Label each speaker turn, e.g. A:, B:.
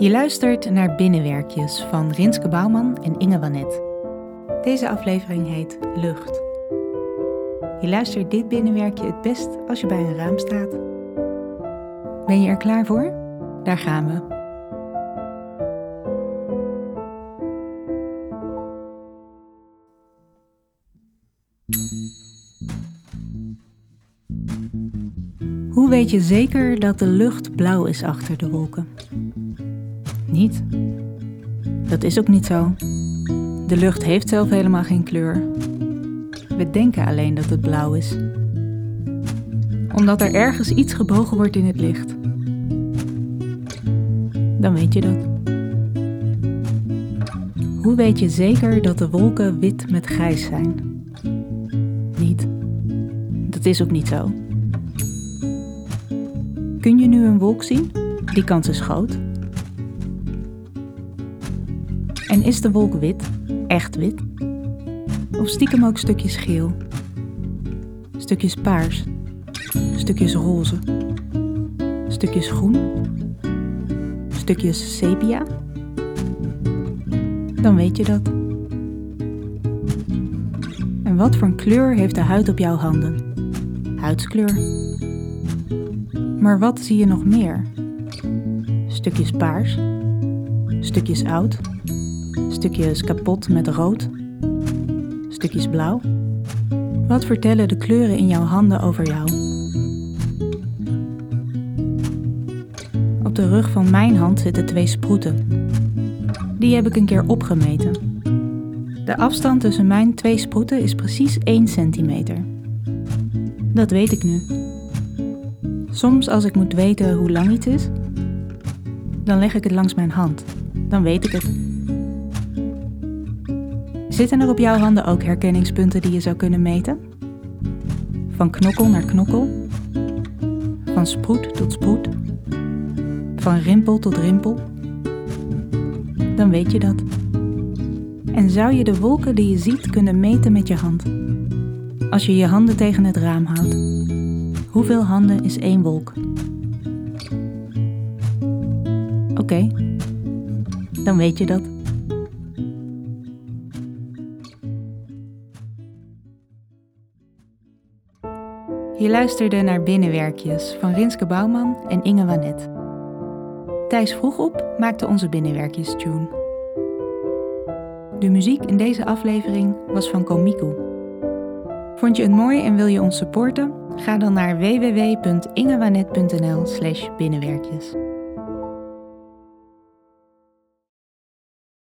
A: Je luistert naar Binnenwerkjes van Rinske Bouwman en Inge Wanet. Deze aflevering heet Lucht. Je luistert dit binnenwerkje het best als je bij een raam staat. Ben je er klaar voor? Daar gaan we. Hoe weet je zeker dat de lucht blauw is achter de wolken? Niet. Dat is ook niet zo. De lucht heeft zelf helemaal geen kleur. We denken alleen dat het blauw is. Omdat er ergens iets gebogen wordt in het licht. Dan weet je dat. Hoe weet je zeker dat de wolken wit met grijs zijn? Niet. Dat is ook niet zo. Kun je nu een wolk zien? Die kans is groot. En is de wolk wit? Echt wit? Of stiekem ook stukjes geel? Stukjes paars? Stukjes roze? Stukjes groen? Stukjes sepia? Dan weet je dat. En wat voor een kleur heeft de huid op jouw handen? Huidskleur. Maar wat zie je nog meer? Stukjes paars, stukjes oud, stukjes kapot met rood, stukjes blauw. Wat vertellen de kleuren in jouw handen over jou? Op de rug van mijn hand zitten twee sproeten. Die heb ik een keer opgemeten. De afstand tussen mijn twee sproeten is precies 1 centimeter. Dat weet ik nu. Soms als ik moet weten hoe lang iets is, dan leg ik het langs mijn hand. Dan weet ik het. Zitten er op jouw handen ook herkenningspunten die je zou kunnen meten? Van knokkel naar knokkel? Van sproet tot sproet? Van rimpel tot rimpel? Dan weet je dat. En zou je de wolken die je ziet kunnen meten met je hand? Als je je handen tegen het raam houdt. Hoeveel handen is één wolk? Oké, dan weet je dat. Je luisterde naar Binnenwerkjes van Rinske Bouwman en Inge Wanet. Thijs vroeg op maakte onze Binnenwerkjes tune. De muziek in deze aflevering was van Komiku. Vond je het mooi en wil je ons supporten? Ga dan naar www.ingewanet.nl/binnenwerkjes.